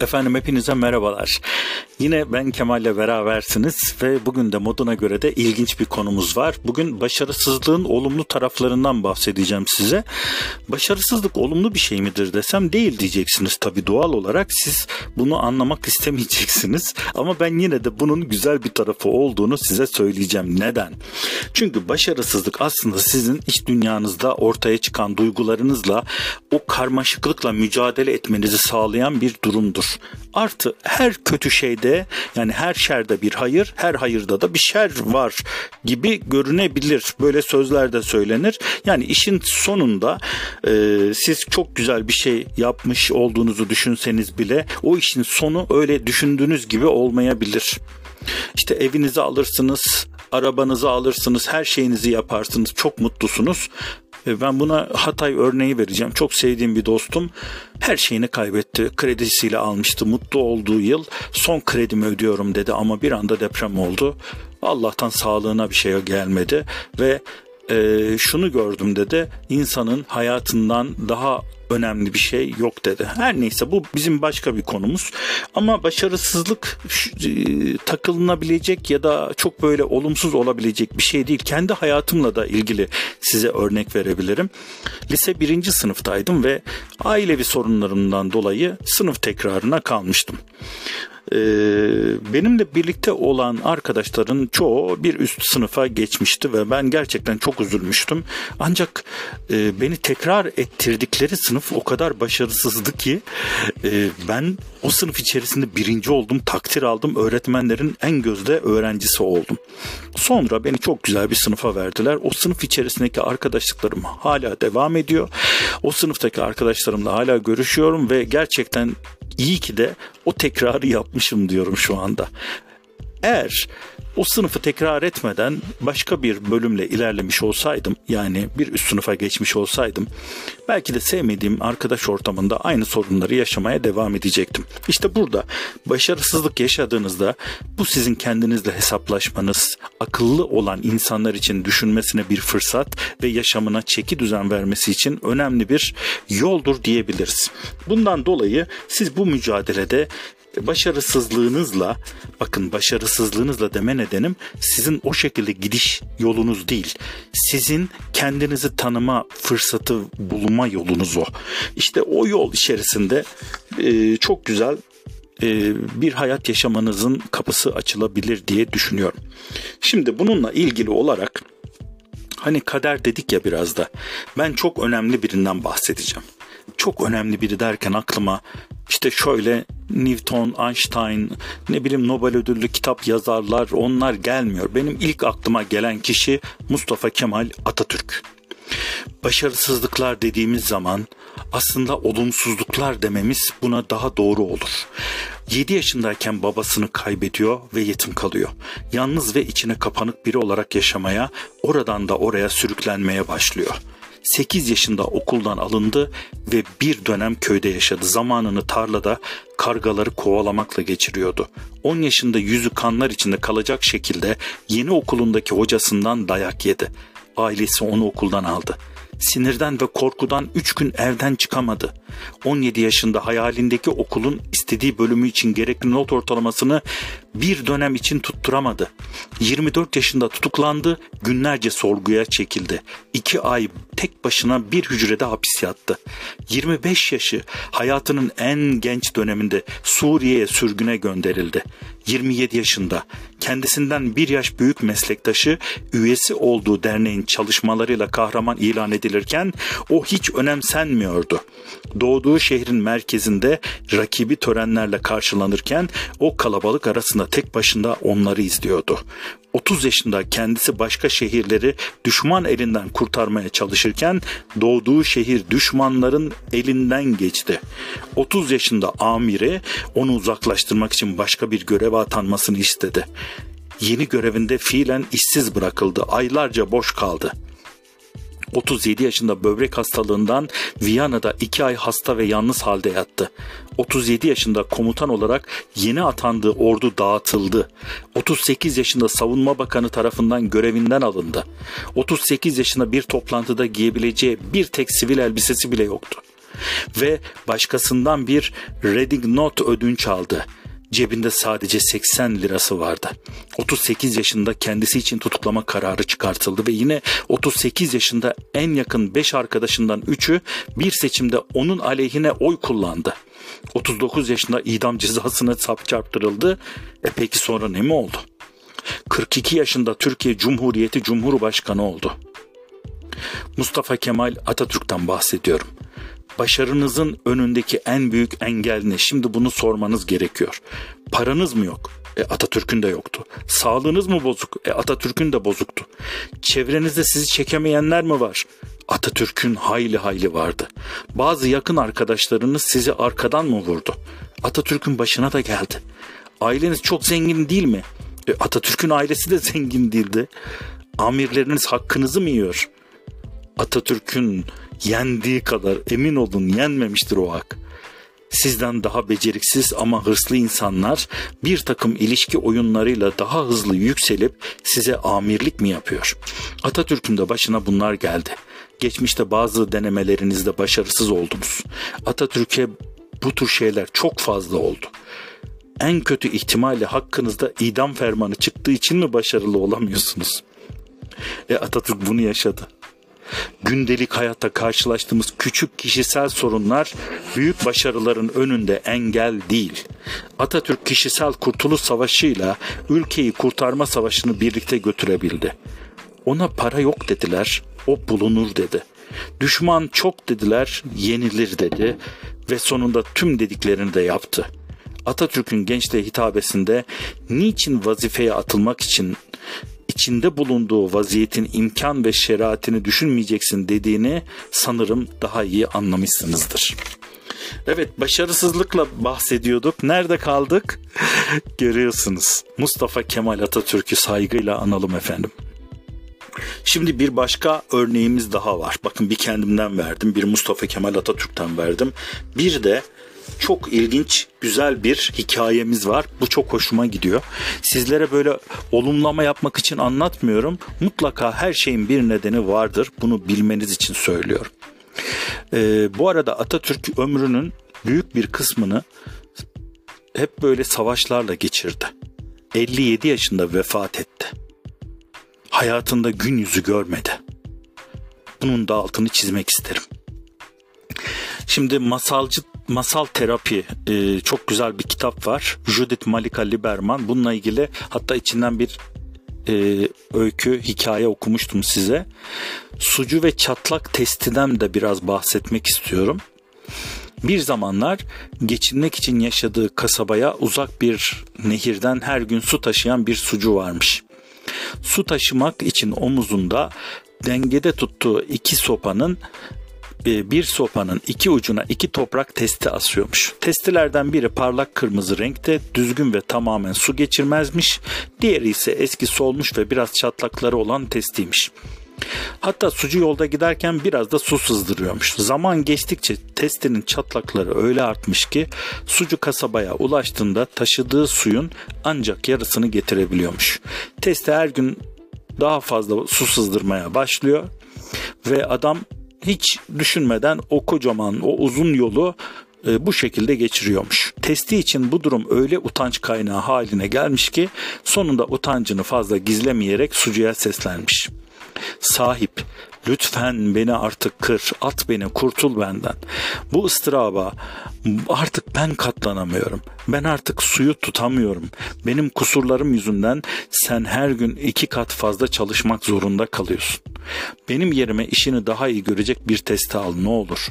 Efendim hepinize merhabalar. Yine ben Kemal'le berabersiniz ve bugün de moduna göre de ilginç bir konumuz var. Bugün başarısızlığın olumlu taraflarından bahsedeceğim size. Başarısızlık olumlu bir şey midir desem değil diyeceksiniz tabii doğal olarak. Siz bunu anlamak istemeyeceksiniz. Ama ben yine de bunun güzel bir tarafı olduğunu size söyleyeceğim. Neden? Çünkü başarısızlık aslında sizin iç dünyanızda ortaya çıkan duygularınızla o karmaşıklıkla mücadele etmenizi sağlayan bir durumdur. Artı her kötü şeyde yani her şerde bir hayır, her hayırda da bir şer var gibi görünebilir. Böyle sözler de söylenir. Yani işin sonunda e, siz çok güzel bir şey yapmış olduğunuzu düşünseniz bile o işin sonu öyle düşündüğünüz gibi olmayabilir. İşte evinizi alırsınız, arabanızı alırsınız, her şeyinizi yaparsınız, çok mutlusunuz. E, ben buna Hatay örneği vereceğim. Çok sevdiğim bir dostum her şeyini kaybetti. Kredisiyle almıştı. Mutlu olduğu yıl son kredimi ödüyorum dedi ama bir anda deprem oldu. Allah'tan sağlığına bir şey gelmedi ve e, şunu gördüm dedi. İnsanın hayatından daha önemli bir şey yok dedi. Her neyse bu bizim başka bir konumuz. Ama başarısızlık e, takılınabilecek ya da çok böyle olumsuz olabilecek bir şey değil. Kendi hayatımla da ilgili size örnek verebilirim. Lise birinci sınıftaydım ve ailevi sorunlarımdan dolayı sınıf tekrarına kalmıştım e, benimle birlikte olan arkadaşların çoğu bir üst sınıfa geçmişti ve ben gerçekten çok üzülmüştüm. Ancak e, beni tekrar ettirdikleri sınıf o kadar başarısızdı ki e, ben o sınıf içerisinde birinci oldum, takdir aldım, öğretmenlerin en gözde öğrencisi oldum. Sonra beni çok güzel bir sınıfa verdiler. O sınıf içerisindeki arkadaşlıklarım hala devam ediyor. O sınıftaki arkadaşlarımla hala görüşüyorum ve gerçekten iyi ki de o tekrarı yapmışım diyorum şu anda. Eğer o sınıfı tekrar etmeden başka bir bölümle ilerlemiş olsaydım yani bir üst sınıfa geçmiş olsaydım belki de sevmediğim arkadaş ortamında aynı sorunları yaşamaya devam edecektim. İşte burada başarısızlık yaşadığınızda bu sizin kendinizle hesaplaşmanız, akıllı olan insanlar için düşünmesine bir fırsat ve yaşamına çeki düzen vermesi için önemli bir yoldur diyebiliriz. Bundan dolayı siz bu mücadelede başarısızlığınızla bakın başarısızlığınızla deme nedenim sizin o şekilde gidiş yolunuz değil. Sizin kendinizi tanıma fırsatı bulma yolunuz o. İşte o yol içerisinde e, çok güzel e, bir hayat yaşamanızın kapısı açılabilir diye düşünüyorum. Şimdi bununla ilgili olarak hani kader dedik ya biraz da ben çok önemli birinden bahsedeceğim. Çok önemli biri derken aklıma işte şöyle Newton, Einstein, ne bileyim Nobel ödüllü kitap yazarlar onlar gelmiyor. Benim ilk aklıma gelen kişi Mustafa Kemal Atatürk. Başarısızlıklar dediğimiz zaman aslında olumsuzluklar dememiz buna daha doğru olur. 7 yaşındayken babasını kaybediyor ve yetim kalıyor. Yalnız ve içine kapanık biri olarak yaşamaya, oradan da oraya sürüklenmeye başlıyor. 8 yaşında okuldan alındı ve bir dönem köyde yaşadı. Zamanını tarlada kargaları kovalamakla geçiriyordu. 10 yaşında yüzü kanlar içinde kalacak şekilde yeni okulundaki hocasından dayak yedi. Ailesi onu okuldan aldı. Sinirden ve korkudan 3 gün evden çıkamadı. 17 yaşında hayalindeki okulun istediği bölümü için gerekli not ortalamasını bir dönem için tutturamadı. 24 yaşında tutuklandı, günlerce sorguya çekildi. 2 ay tek başına bir hücrede hapis yattı. 25 yaşı hayatının en genç döneminde Suriye'ye sürgüne gönderildi. 27 yaşında kendisinden bir yaş büyük meslektaşı üyesi olduğu derneğin çalışmalarıyla kahraman ilan edilirken o hiç önemsenmiyordu. Doğduğu şehrin merkezinde rakibi törenlerle karşılanırken o kalabalık arasında tek başında onları izliyordu. 30 yaşında kendisi başka şehirleri düşman elinden kurtarmaya çalışırken doğduğu şehir düşmanların elinden geçti. 30 yaşında amiri onu uzaklaştırmak için başka bir göreve atanmasını istedi. Yeni görevinde fiilen işsiz bırakıldı. Aylarca boş kaldı. 37 yaşında böbrek hastalığından Viyana'da 2 ay hasta ve yalnız halde yattı. 37 yaşında komutan olarak yeni atandığı ordu dağıtıldı. 38 yaşında savunma bakanı tarafından görevinden alındı. 38 yaşında bir toplantıda giyebileceği bir tek sivil elbisesi bile yoktu. ve başkasından bir reading note ödünç aldı. Cebinde sadece 80 lirası vardı. 38 yaşında kendisi için tutuklama kararı çıkartıldı ve yine 38 yaşında en yakın 5 arkadaşından 3'ü bir seçimde onun aleyhine oy kullandı. 39 yaşında idam cezasına sap çarptırıldı. E peki sonra ne mi oldu? 42 yaşında Türkiye Cumhuriyeti Cumhurbaşkanı oldu. Mustafa Kemal Atatürk'ten bahsediyorum. Başarınızın önündeki en büyük engel ne? Şimdi bunu sormanız gerekiyor. Paranız mı yok? E Atatürk'ün de yoktu. Sağlığınız mı bozuk? E Atatürk'ün de bozuktu. Çevrenizde sizi çekemeyenler mi var? Atatürk'ün hayli hayli vardı. Bazı yakın arkadaşlarınız sizi arkadan mı vurdu? Atatürk'ün başına da geldi. Aileniz çok zengin değil mi? E Atatürk'ün ailesi de zengin değildi. Amirleriniz hakkınızı mı yiyor? Atatürk'ün yendiği kadar emin olun yenmemiştir o hak. Sizden daha beceriksiz ama hırslı insanlar bir takım ilişki oyunlarıyla daha hızlı yükselip size amirlik mi yapıyor? Atatürk'ün de başına bunlar geldi. Geçmişte bazı denemelerinizde başarısız oldunuz. Atatürk'e bu tür şeyler çok fazla oldu. En kötü ihtimalle hakkınızda idam fermanı çıktığı için mi başarılı olamıyorsunuz? E Atatürk bunu yaşadı gündelik hayatta karşılaştığımız küçük kişisel sorunlar büyük başarıların önünde engel değil. Atatürk kişisel kurtuluş savaşıyla ülkeyi kurtarma savaşını birlikte götürebildi. Ona para yok dediler, o bulunur dedi. Düşman çok dediler, yenilir dedi ve sonunda tüm dediklerini de yaptı. Atatürk'ün gençliğe hitabesinde niçin vazifeye atılmak için içinde bulunduğu vaziyetin imkan ve şeriatini düşünmeyeceksin dediğini sanırım daha iyi anlamışsınızdır. Evet başarısızlıkla bahsediyorduk. Nerede kaldık? Görüyorsunuz. Mustafa Kemal Atatürk'ü saygıyla analım efendim. Şimdi bir başka örneğimiz daha var. Bakın bir kendimden verdim, bir Mustafa Kemal Atatürk'ten verdim. Bir de çok ilginç, güzel bir hikayemiz var. Bu çok hoşuma gidiyor. Sizlere böyle olumlama yapmak için anlatmıyorum. Mutlaka her şeyin bir nedeni vardır. Bunu bilmeniz için söylüyorum. Ee, bu arada Atatürk ömrünün büyük bir kısmını hep böyle savaşlarla geçirdi. 57 yaşında vefat etti. Hayatında gün yüzü görmedi. Bunun da altını çizmek isterim. Şimdi masalcı masal terapi e, çok güzel bir kitap var. Judith Malika Liberman. Bununla ilgili hatta içinden bir e, öykü, hikaye okumuştum size. Sucu ve çatlak testinden de biraz bahsetmek istiyorum. Bir zamanlar geçinmek için yaşadığı kasabaya uzak bir nehirden her gün su taşıyan bir sucu varmış. Su taşımak için omuzunda dengede tuttuğu iki sopanın bir sopanın iki ucuna iki toprak testi asıyormuş. Testilerden biri parlak kırmızı renkte, düzgün ve tamamen su geçirmezmiş. Diğeri ise eski solmuş ve biraz çatlakları olan testiymiş. Hatta sucu yolda giderken biraz da su sızdırıyormuş. Zaman geçtikçe testinin çatlakları öyle artmış ki sucu kasabaya ulaştığında taşıdığı suyun ancak yarısını getirebiliyormuş. Testi her gün daha fazla su sızdırmaya başlıyor ve adam hiç düşünmeden o kocaman, o uzun yolu e, bu şekilde geçiriyormuş. Testi için bu durum öyle utanç kaynağı haline gelmiş ki sonunda utancını fazla gizlemeyerek sucuya seslenmiş. Sahip, lütfen beni artık kır, at beni, kurtul benden. Bu ıstıraba artık ben katlanamıyorum. Ben artık suyu tutamıyorum. Benim kusurlarım yüzünden sen her gün iki kat fazla çalışmak zorunda kalıyorsun. Benim yerime işini daha iyi görecek bir testi al ne olur.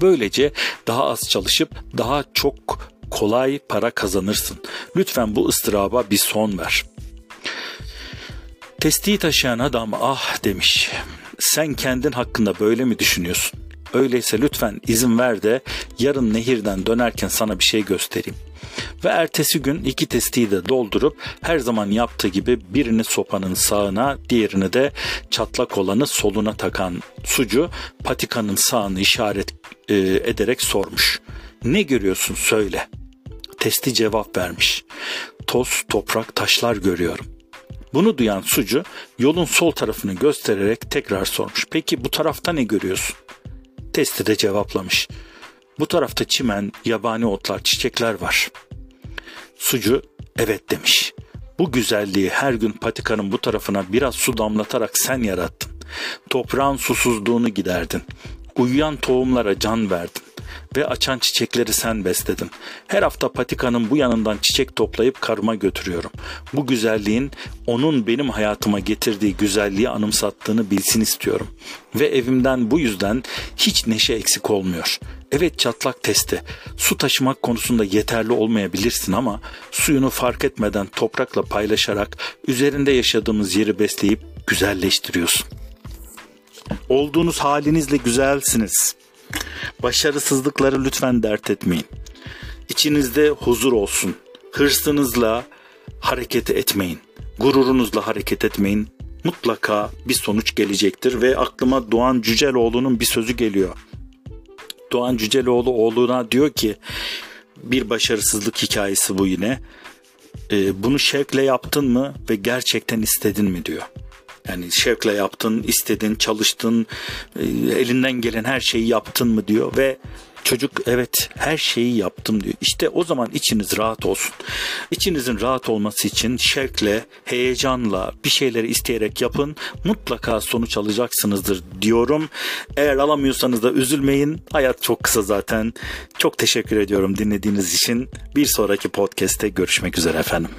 Böylece daha az çalışıp daha çok kolay para kazanırsın. Lütfen bu ıstıraba bir son ver. Testiyi taşıyan adam ah demiş. Sen kendin hakkında böyle mi düşünüyorsun? Öyleyse lütfen izin ver de yarın nehirden dönerken sana bir şey göstereyim. Ve ertesi gün iki testiyi de doldurup her zaman yaptığı gibi birini sopanın sağına diğerini de çatlak olanı soluna takan sucu patikanın sağını işaret e, ederek sormuş. Ne görüyorsun söyle. Testi cevap vermiş. Toz, toprak, taşlar görüyorum. Bunu duyan sucu yolun sol tarafını göstererek tekrar sormuş. Peki bu tarafta ne görüyorsun? Testi de cevaplamış. Bu tarafta çimen, yabani otlar, çiçekler var. Sucu evet demiş. Bu güzelliği her gün patikanın bu tarafına biraz su damlatarak sen yarattın. Toprağın susuzluğunu giderdin. Uyuyan tohumlara can verdin ve açan çiçekleri sen besledin. Her hafta patikanın bu yanından çiçek toplayıp karıma götürüyorum. Bu güzelliğin onun benim hayatıma getirdiği güzelliği anımsattığını bilsin istiyorum. Ve evimden bu yüzden hiç neşe eksik olmuyor. Evet çatlak testi. Su taşımak konusunda yeterli olmayabilirsin ama suyunu fark etmeden toprakla paylaşarak üzerinde yaşadığımız yeri besleyip güzelleştiriyorsun. Olduğunuz halinizle güzelsiniz. Başarısızlıkları lütfen dert etmeyin. İçinizde huzur olsun. Hırsınızla hareket etmeyin. Gururunuzla hareket etmeyin. Mutlaka bir sonuç gelecektir ve aklıma Doğan Cüceloğlu'nun bir sözü geliyor. Doğan Cüceloğlu oğluna diyor ki bir başarısızlık hikayesi bu yine. E, bunu şevkle yaptın mı ve gerçekten istedin mi diyor. Yani şevkle yaptın, istedin, çalıştın, e, elinden gelen her şeyi yaptın mı diyor ve çocuk evet her şeyi yaptım diyor. İşte o zaman içiniz rahat olsun. İçinizin rahat olması için şevkle, heyecanla bir şeyleri isteyerek yapın. Mutlaka sonuç alacaksınızdır diyorum. Eğer alamıyorsanız da üzülmeyin. Hayat çok kısa zaten. Çok teşekkür ediyorum dinlediğiniz için. Bir sonraki podcast'te görüşmek üzere efendim.